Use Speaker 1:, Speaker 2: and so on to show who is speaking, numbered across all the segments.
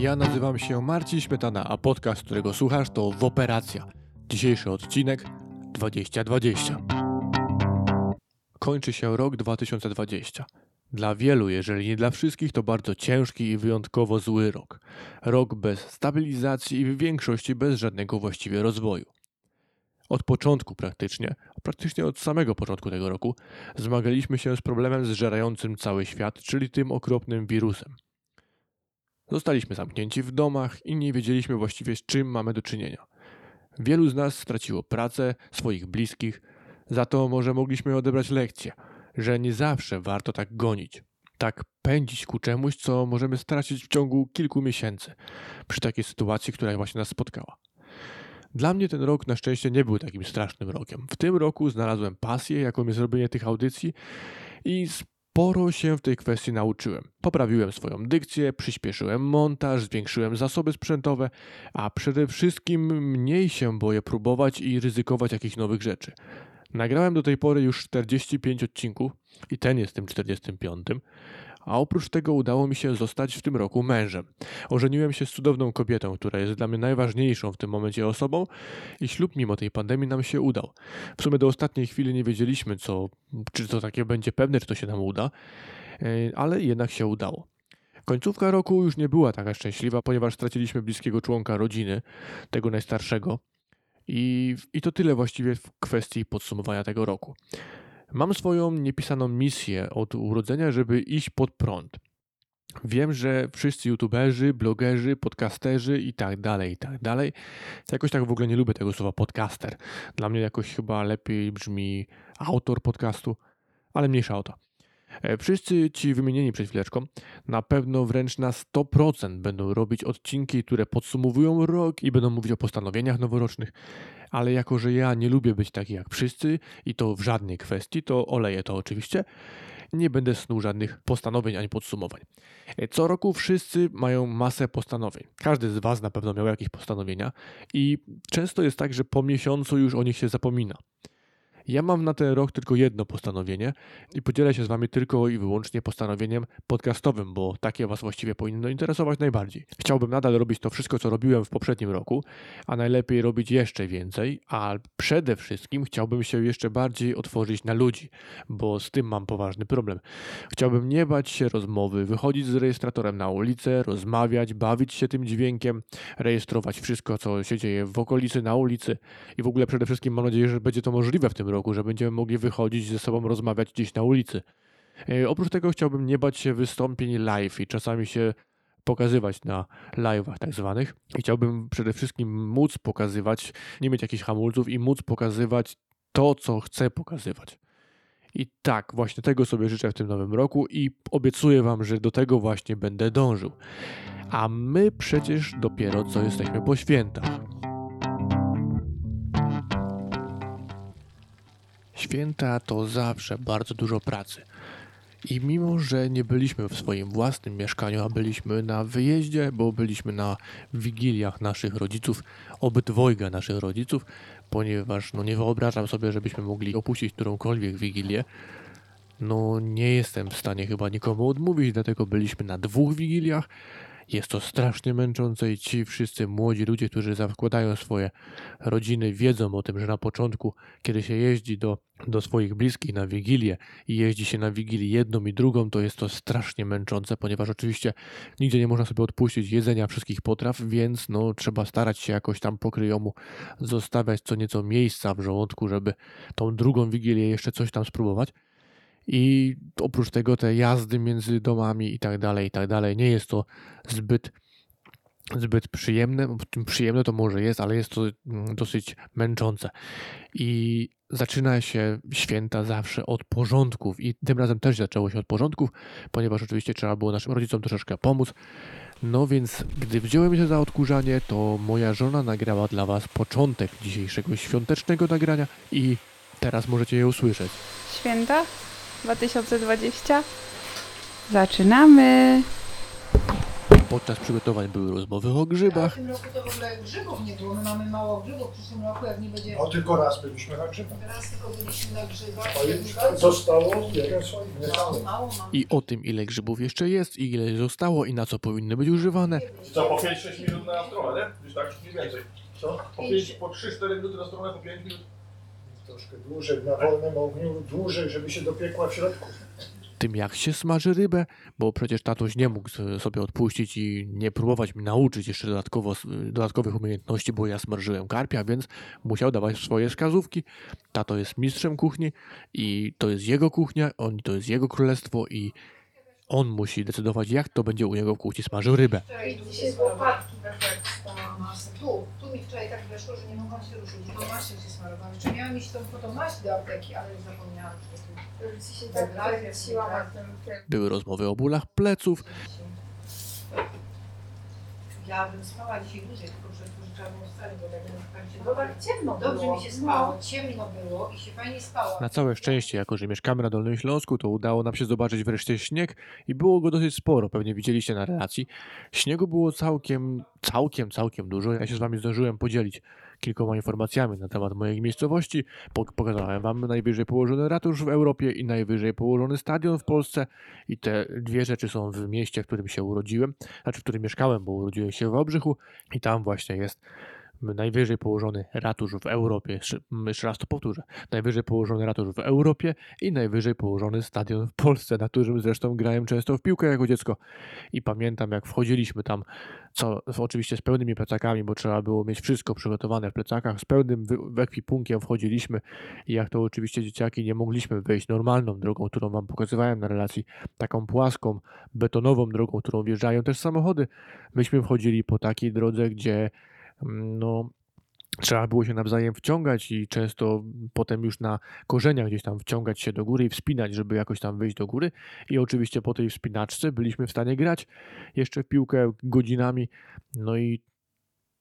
Speaker 1: Ja nazywam się Marcin Śmietana, a podcast, którego słuchasz to Woperacja. Dzisiejszy odcinek 2020. Kończy się rok 2020. Dla wielu, jeżeli nie dla wszystkich, to bardzo ciężki i wyjątkowo zły rok. Rok bez stabilizacji i w większości bez żadnego właściwie rozwoju. Od początku praktycznie, praktycznie od samego początku tego roku, zmagaliśmy się z problemem zżerającym cały świat, czyli tym okropnym wirusem. Zostaliśmy zamknięci w domach i nie wiedzieliśmy właściwie z czym mamy do czynienia. Wielu z nas straciło pracę, swoich bliskich, za to może mogliśmy odebrać lekcję, że nie zawsze warto tak gonić, tak pędzić ku czemuś, co możemy stracić w ciągu kilku miesięcy, przy takiej sytuacji, która właśnie nas spotkała. Dla mnie ten rok na szczęście nie był takim strasznym rokiem. W tym roku znalazłem pasję, jaką jest robienie tych audycji i sporo się w tej kwestii nauczyłem. Poprawiłem swoją dykcję, przyspieszyłem montaż, zwiększyłem zasoby sprzętowe, a przede wszystkim mniej się boję próbować i ryzykować jakichś nowych rzeczy. Nagrałem do tej pory już 45 odcinków i ten jest tym 45. A oprócz tego udało mi się zostać w tym roku mężem. Ożeniłem się z cudowną kobietą, która jest dla mnie najważniejszą w tym momencie osobą i ślub mimo tej pandemii nam się udał. W sumie do ostatniej chwili nie wiedzieliśmy, co, czy to takie będzie pewne, czy to się nam uda, e, ale jednak się udało. Końcówka roku już nie była taka szczęśliwa, ponieważ straciliśmy bliskiego członka rodziny, tego najstarszego. I, I to tyle właściwie w kwestii podsumowania tego roku. Mam swoją niepisaną misję od urodzenia, żeby iść pod prąd. Wiem, że wszyscy youtuberzy, blogerzy, podcasterzy i tak dalej, i tak dalej. Jakoś tak w ogóle nie lubię tego słowa podcaster. Dla mnie jakoś chyba lepiej brzmi autor podcastu, ale mniejsza o to. E, wszyscy ci wymienieni przed chwileczką na pewno wręcz na 100% będą robić odcinki, które podsumowują rok i będą mówić o postanowieniach noworocznych, ale jako, że ja nie lubię być taki jak wszyscy i to w żadnej kwestii, to oleję to oczywiście. Nie będę snuł żadnych postanowień ani podsumowań. E, co roku wszyscy mają masę postanowień. Każdy z Was na pewno miał jakieś postanowienia i często jest tak, że po miesiącu już o nich się zapomina. Ja mam na ten rok tylko jedno postanowienie i podzielę się z Wami tylko i wyłącznie postanowieniem podcastowym, bo takie Was właściwie powinno interesować najbardziej. Chciałbym nadal robić to wszystko, co robiłem w poprzednim roku, a najlepiej robić jeszcze więcej, a przede wszystkim chciałbym się jeszcze bardziej otworzyć na ludzi, bo z tym mam poważny problem. Chciałbym nie bać się rozmowy, wychodzić z rejestratorem na ulicę, rozmawiać, bawić się tym dźwiękiem, rejestrować wszystko, co się dzieje w okolicy, na ulicy i w ogóle przede wszystkim mam nadzieję, że będzie to możliwe w tym roku roku, że będziemy mogli wychodzić ze sobą rozmawiać gdzieś na ulicy. E, oprócz tego chciałbym nie bać się wystąpień live i czasami się pokazywać na live'ach tak zwanych. Chciałbym przede wszystkim móc pokazywać, nie mieć jakichś hamulców i móc pokazywać to, co chcę pokazywać. I tak, właśnie tego sobie życzę w tym nowym roku i obiecuję Wam, że do tego właśnie będę dążył. A my przecież dopiero co jesteśmy po świętach. Święta to zawsze bardzo dużo pracy. I mimo, że nie byliśmy w swoim własnym mieszkaniu, a byliśmy na wyjeździe, bo byliśmy na wigiliach naszych rodziców, obydwojga naszych rodziców, ponieważ no nie wyobrażam sobie, żebyśmy mogli opuścić którąkolwiek wigilię. No nie jestem w stanie chyba nikomu odmówić, dlatego byliśmy na dwóch wigiliach, jest to strasznie męczące i ci wszyscy młodzi ludzie, którzy zakładają swoje rodziny, wiedzą o tym, że na początku, kiedy się jeździ do, do swoich bliskich na wigilię i jeździ się na wigilię jedną i drugą, to jest to strasznie męczące, ponieważ oczywiście nigdzie nie można sobie odpuścić jedzenia wszystkich potraw, więc no, trzeba starać się jakoś tam pokryjomu zostawiać co nieco miejsca w żołądku, żeby tą drugą wigilię jeszcze coś tam spróbować. I oprócz tego te jazdy między domami i tak dalej, i tak dalej, nie jest to zbyt zbyt przyjemne. Przyjemne to może jest, ale jest to mm, dosyć męczące. I zaczyna się święta zawsze od porządków i tym razem też zaczęło się od porządków, ponieważ oczywiście trzeba było naszym rodzicom troszeczkę pomóc. No więc, gdy wziąłem się za odkurzanie, to moja żona nagrała dla Was początek dzisiejszego świątecznego nagrania i teraz możecie je usłyszeć.
Speaker 2: Święta? 2020. Zaczynamy!
Speaker 1: Podczas przygotowań były rozmowy o
Speaker 2: A w
Speaker 1: grzybach,
Speaker 2: tym roku to w ogóle grzybów nie było. My mamy mało grzybów w przyszłym roku, jak nie będzie
Speaker 3: No tylko raz byliśmy na grzybach.
Speaker 2: teraz, tylko byliśmy na grzybach.
Speaker 3: Już
Speaker 2: bardzo-
Speaker 3: zostało jeden słoik, nie
Speaker 2: Mało,
Speaker 3: cały.
Speaker 2: mało mam.
Speaker 1: i o tym, ile grzybów jeszcze jest, i ile zostało, i na co powinny być używane,
Speaker 4: Co, po 5-6 minut na stronę, nie? Gdzieś tak, mniej więcej.
Speaker 3: Co?
Speaker 4: Po, 5, po 3-4 minuty na stronę, po 5 minut.
Speaker 3: Troszkę dłużej, na wolnym ogniu, dłużej, żeby się dopiekła w środku.
Speaker 1: tym jak się smaży rybę, bo przecież tatuś nie mógł sobie odpuścić i nie próbować mi nauczyć jeszcze dodatkowo, dodatkowych umiejętności, bo ja smażyłem karpia, więc musiał dawać swoje wskazówki. Tato jest mistrzem kuchni i to jest jego kuchnia, on, to jest jego królestwo i on musi decydować, jak to będzie u niego w kuchni smażył rybę.
Speaker 2: Dzisiaj z łopatki tak jak stała masę. Tu, tu mi wczoraj tak weszło, że nie mogłam się ruszyć. I to masie się smarowałam. Jeszcze miałam iść tą po tą maść do apteki, ale już zapomniałam, że to tu.
Speaker 5: Rodzice się tak kręciła na tym tym.
Speaker 1: Były rozmowy o bólach pleców,
Speaker 2: Ja bym spała dzisiaj dłużej, tylko przez to, że trzeba było wstać, bo tak, tak się
Speaker 5: Bo tak ciemno
Speaker 2: Dobrze
Speaker 5: było.
Speaker 2: mi się spało, ciemno było i się fajnie spało.
Speaker 1: Na całe szczęście, jako że mieszkamy na Dolnym Śląsku, to udało nam się zobaczyć wreszcie śnieg i było go dosyć sporo, pewnie widzieliście na relacji. Śniegu było całkiem, całkiem, całkiem dużo. Ja się z wami zdążyłem podzielić kilkoma informacjami na temat mojej miejscowości. Pok- Pokazałem wam najwyżej położony ratusz w Europie i najwyżej położony stadion w Polsce. I te dwie rzeczy są w mieście, w którym się urodziłem, znaczy w którym mieszkałem, bo urodziłem się w Obrzychu i tam właśnie jest najwyżej położony ratusz w Europie. Jeszcze, raz to powtórzę najwyżej położony ratusz w Europie i najwyżej położony stadion w Polsce, na którym zresztą grałem często w piłkę jako dziecko. I pamiętam, jak wchodziliśmy tam, co oczywiście z pełnymi plecakami, bo trzeba było mieć wszystko przygotowane w plecakach, z pełnym ekwipunkiem wchodziliśmy i jak to oczywiście dzieciaki nie mogliśmy wejść normalną drogą, którą wam pokazywałem na relacji, taką płaską, betonową drogą, którą wjeżdżają też samochody. Myśmy wchodzili po takiej drodze, gdzie no, trzeba było się nawzajem wciągać i często potem już na korzeniach gdzieś tam wciągać się do góry i wspinać, żeby jakoś tam wyjść do góry. I oczywiście po tej wspinaczce byliśmy w stanie grać jeszcze w piłkę godzinami. No i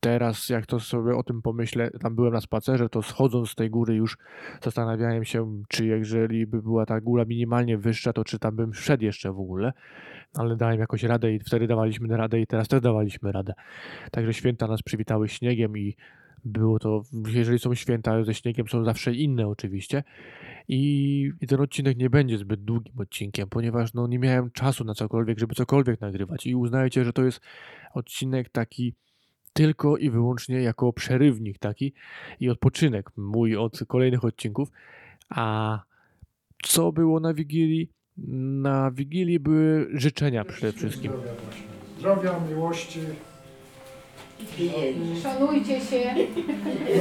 Speaker 1: teraz, jak to sobie o tym pomyślę, tam byłem na spacerze, to schodząc z tej góry już zastanawiałem się, czy jeżeli by była ta góra minimalnie wyższa, to czy tam bym wszedł jeszcze w ogóle. Ale dałem jakoś radę i wtedy dawaliśmy radę i teraz też dawaliśmy radę. Także święta nas przywitały śniegiem i było to, jeżeli są święta ze śniegiem, są zawsze inne oczywiście. I, ten odcinek nie będzie zbyt długim odcinkiem, ponieważ no, nie miałem czasu na cokolwiek, żeby cokolwiek nagrywać. I uznajcie, że to jest odcinek taki tylko i wyłącznie jako przerywnik taki i odpoczynek mój od kolejnych odcinków. A co było na Wigilii? Na Wigilii były życzenia przede wszystkim.
Speaker 3: Zdrowia, właśnie. Zdrowia, miłości.
Speaker 5: Szanujcie się,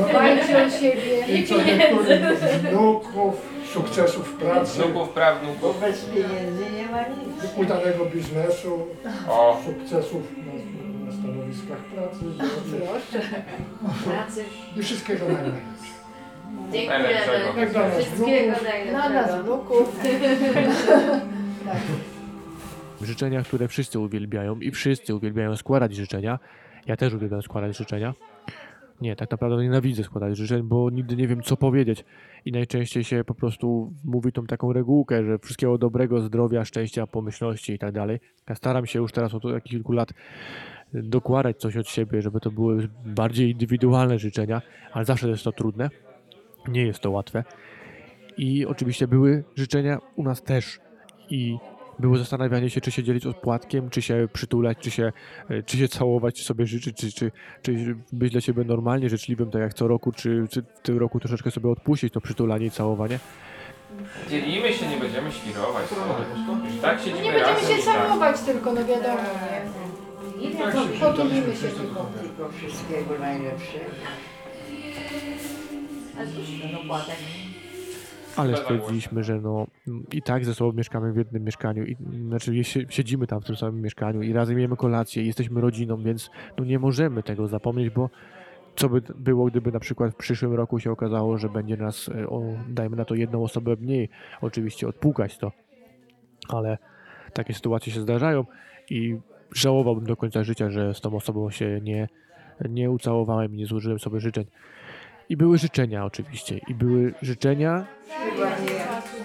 Speaker 5: dbajcie o siebie.
Speaker 3: I co niektórych wnuków, sukcesów w pracy,
Speaker 4: Wnuków, prawnuk.
Speaker 6: Bez pieniędzy nie ma nic.
Speaker 3: udanego biznesu,
Speaker 4: O,
Speaker 3: sukcesów na stanowiskach pracy
Speaker 5: Proszę.
Speaker 6: Pracy.
Speaker 3: i wszystkiego najlepszego.
Speaker 4: najlepszego.
Speaker 3: Jak dla nas
Speaker 6: Wszystkiego
Speaker 3: wnuków,
Speaker 5: Na nas
Speaker 6: najlepszego.
Speaker 5: wnuków.
Speaker 1: Życzenia, które wszyscy uwielbiają i wszyscy uwielbiają składać życzenia. Ja też uwielbiam składać życzenia. Nie, tak naprawdę nienawidzę składać życzeń, bo nigdy nie wiem, co powiedzieć. I najczęściej się po prostu mówi tą taką regułkę, że wszystkiego dobrego, zdrowia, szczęścia, pomyślności i tak dalej. Ja staram się już teraz od kilku lat dokładać coś od siebie, żeby to były bardziej indywidualne życzenia, ale zawsze jest to trudne. Nie jest to łatwe. I oczywiście były życzenia u nas też. I było zastanawianie się, czy się dzielić odpłatkiem, czy się przytulać, czy się, e, czy się całować, czy sobie życzyć, czy, czy, czy być dla siebie normalnie życzliwym, tak jak co roku, czy, czy w tym roku troszeczkę sobie odpuścić to przytulanie i całowanie.
Speaker 4: Dzielimy się, nie będziemy świrować. Tak siedzimy
Speaker 5: nie będziemy
Speaker 4: razem
Speaker 5: się
Speaker 4: tak.
Speaker 5: całować tylko, no wiadomo, nie?
Speaker 6: Nie wiem,
Speaker 3: się
Speaker 5: Potulimy się tylko.
Speaker 6: tylko wszystkiego najlepszego. A no płatek.
Speaker 1: Stwierdziliśmy, że no i tak ze sobą mieszkamy w jednym mieszkaniu, i, znaczy sie- siedzimy tam w tym samym mieszkaniu i razem jemy kolację, i jesteśmy rodziną, więc no nie możemy tego zapomnieć, bo co by było, gdyby na przykład w przyszłym roku się okazało, że będzie nas, e, o, dajmy na to jedną osobę mniej, oczywiście odpukać to, ale takie sytuacje się zdarzają i żałowałbym do końca życia, że z tą osobą się nie, nie ucałowałem i nie złożyłem sobie życzeń. I były życzenia oczywiście, i były życzenia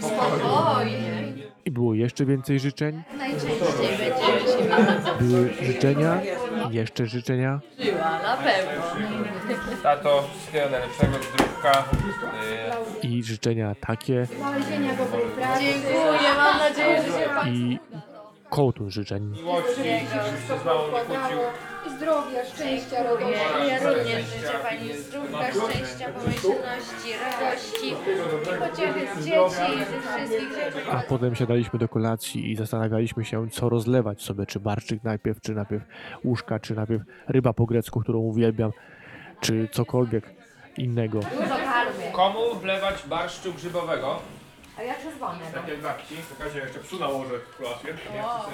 Speaker 5: Spokojnie.
Speaker 1: I było jeszcze więcej życzeń.
Speaker 7: Najczęściej będziemy się.
Speaker 1: Były życzenia, i jeszcze życzenia.
Speaker 7: Żyła, na pewno.
Speaker 4: Tato, wszystkiego najlepszego, zdrówka. y,
Speaker 1: I życzenia takie.
Speaker 7: Dziękuję, mam nadzieję, że się Pan
Speaker 1: I kołtun życzeń.
Speaker 4: miłości, żeby się z mamą nie kłócił.
Speaker 5: Zdrowia, szczęścia, radości.
Speaker 7: Ja również życzę Pani zdrówka, szczęścia, pomyślności, radości i pociechy z dzieci i ze wszystkich rzeczy.
Speaker 1: A potem siadaliśmy do kolacji i zastanawialiśmy się, co rozlewać sobie, czy barszczyk najpierw, czy najpierw łóżka, czy najpierw ryba po grecku, którą uwielbiam, czy cokolwiek innego.
Speaker 4: Komu wlewać barszczu grzybowego?
Speaker 7: A ja przez wonę.
Speaker 4: Tak jak babci. Czekajcie, jeszcze psu nałożę w kolację.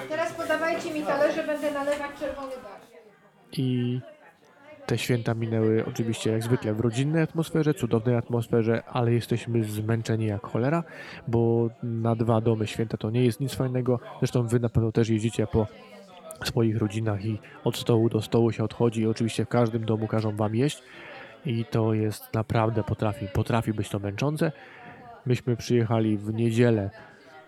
Speaker 5: Teraz podawajcie mi talerze, będę nalewać czerwony barszcz.
Speaker 1: I te święta minęły oczywiście jak zwykle w rodzinnej atmosferze, cudownej atmosferze, ale jesteśmy zmęczeni jak cholera, bo na dwa domy święta to nie jest nic fajnego. Zresztą wy na pewno też jeździcie po swoich rodzinach i od stołu do stołu się odchodzi i oczywiście w każdym domu każą wam jeść i to jest naprawdę potrafi, potrafi być to męczące. Myśmy przyjechali w niedzielę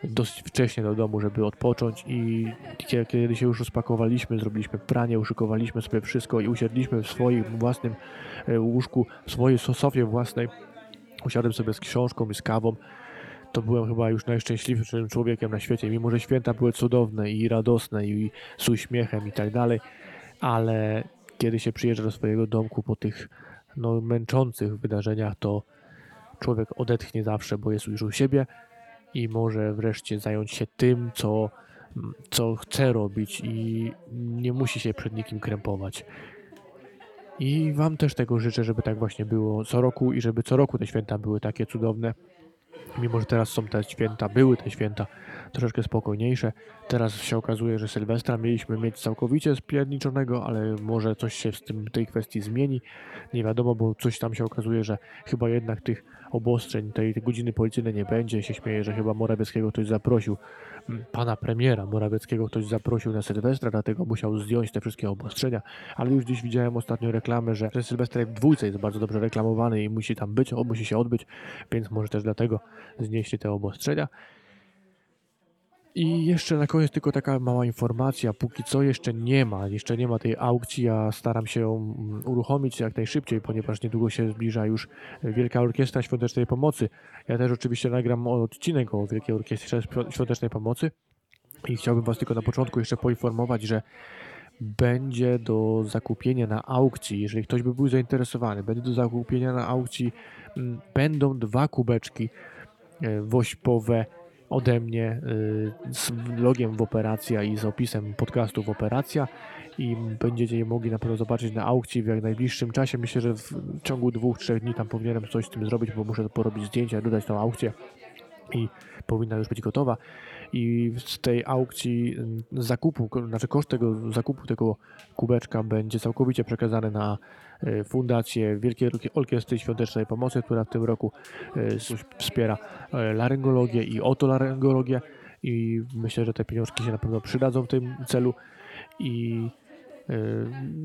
Speaker 1: dosyć wcześnie do domu, żeby odpocząć i kie- kiedy się już rozpakowaliśmy, zrobiliśmy pranie, uszykowaliśmy sobie wszystko i usiedliśmy w swoim własnym e, łóżku, w swojej so- sofie własnej, usiadłem sobie z książką i z kawą, to byłem chyba już najszczęśliwszym człowiekiem na świecie, mimo że święta były cudowne i radosne i z uśmiechem i tak dalej, ale kiedy się przyjeżdża do swojego domku po tych no, męczących wydarzeniach, to człowiek odetchnie zawsze, bo jest już u siebie i może wreszcie zająć się tym, co, co chce robić i nie musi się przed nikim krępować. I Wam też tego życzę, żeby tak właśnie było co roku i żeby co roku te święta były takie cudowne. Mimo, że teraz są te święta, były te święta troszeczkę spokojniejsze. Teraz się okazuje, że Sylwestra mieliśmy mieć całkowicie spierniczonego, ale może coś się w tym, tej kwestii zmieni. Nie wiadomo, bo coś tam się okazuje, że chyba jednak tych obostrzeń, tej, godziny policyjnej nie będzie. Się śmieje, że chyba Morawieckiego ktoś zaprosił, m, pana premiera Morawieckiego ktoś zaprosił na Sylwestra, dlatego musiał zdjąć te wszystkie obostrzenia. Ale już gdzieś widziałem ostatnio reklamę, że, Sylwester w dwójce jest bardzo dobrze reklamowany i musi tam być, musi się odbyć, więc może też dlatego znieśli te obostrzenia. I jeszcze na koniec tylko taka mała informacja. Póki co jeszcze nie ma, jeszcze nie ma tej aukcji. Ja staram się ją mm, uruchomić jak najszybciej, ponieważ niedługo się zbliża już Wielka Orkiestra Świątecznej Pomocy. Ja też oczywiście nagram odcinek o Wielkiej Orkiestrze Świątecznej Pomocy. I chciałbym Was tylko na początku jeszcze poinformować, że będzie do zakupienia na aukcji, jeżeli ktoś by był zainteresowany, będzie do zakupienia na aukcji, mm, będą dwa kubeczki e, wośpowe ode mnie y, z logiem w Operacja i z opisem podcastu w Operacja i będziecie je mogli na pewno zobaczyć na aukcji w jak najbliższym czasie. Myślę, że w ciągu dwóch, trzech dni tam powinienem coś z tym zrobić, bo muszę porobić zdjęcia, dodać tą aukcję i powinna już być gotowa. I z tej aukcji mm, zakupu, znaczy koszt tego zakupu tego kubeczka będzie całkowicie przekazany na e, Fundację Wielkiej Orki- Orkiestry Świątecznej Pomocy, która w tym roku e, wspiera e, laryngologię i otolaryngologię i myślę, że te pieniążki się na pewno przydadzą w tym celu. I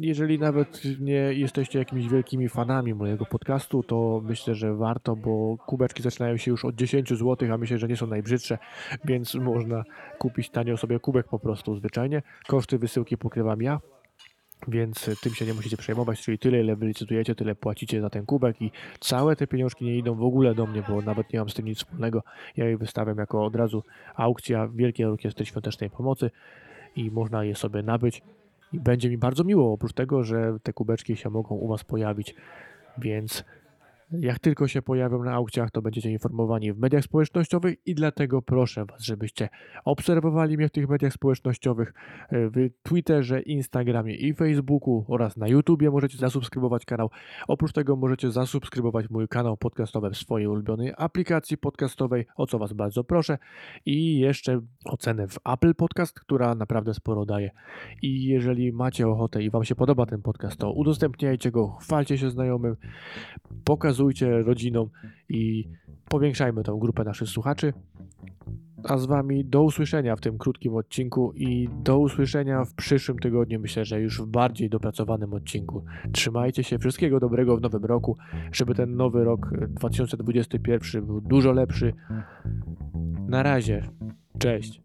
Speaker 1: jeżeli nawet nie jesteście jakimiś wielkimi fanami mojego podcastu, to myślę, że warto, bo kubeczki zaczynają się już od 10 zł, a myślę, że nie są najbrzydsze, więc można kupić tanio sobie kubek po prostu zwyczajnie. Koszty wysyłki pokrywam ja, więc tym się nie musicie przejmować, czyli tyle ile wy licytujecie, tyle płacicie za ten kubek i całe te pieniążki nie idą w ogóle do mnie, bo nawet nie mam z tym nic wspólnego. Ja je wystawiam jako od razu aukcja Wielkiej Orkiestry Świątecznej Pomocy i można je sobie nabyć i będzie mi bardzo miło, oprócz tego, że te kubeczki się mogą u Was pojawić, więc jak tylko się pojawią na aukcjach, to będziecie informowani w mediach społecznościowych i dlatego proszę Was, żebyście obserwowali mnie w tych mediach społecznościowych, e, w Twitterze, Instagramie i Facebooku oraz na YouTubie możecie zasubskrybować kanał. Oprócz tego możecie zasubskrybować mój kanał podcastowy w swojej ulubionej aplikacji podcastowej, o co Was bardzo proszę. I jeszcze ocenę w Apple Podcast, która naprawdę sporo daje. I jeżeli macie ochotę i Wam się podoba ten podcast, to udostępniajcie go, chwalcie się znajomym, pokazujcie rodzinom i powiększajmy tą grupę naszych słuchaczy. A z Wami do usłyszenia w tym krótkim odcinku i do usłyszenia w przyszłym tygodniu, myślę, że już w bardziej dopracowanym odcinku. Trzymajcie się, wszystkiego dobrego w nowym roku, żeby ten nowy rok e, 2021 był dużo lepszy. Na razie. Cześć!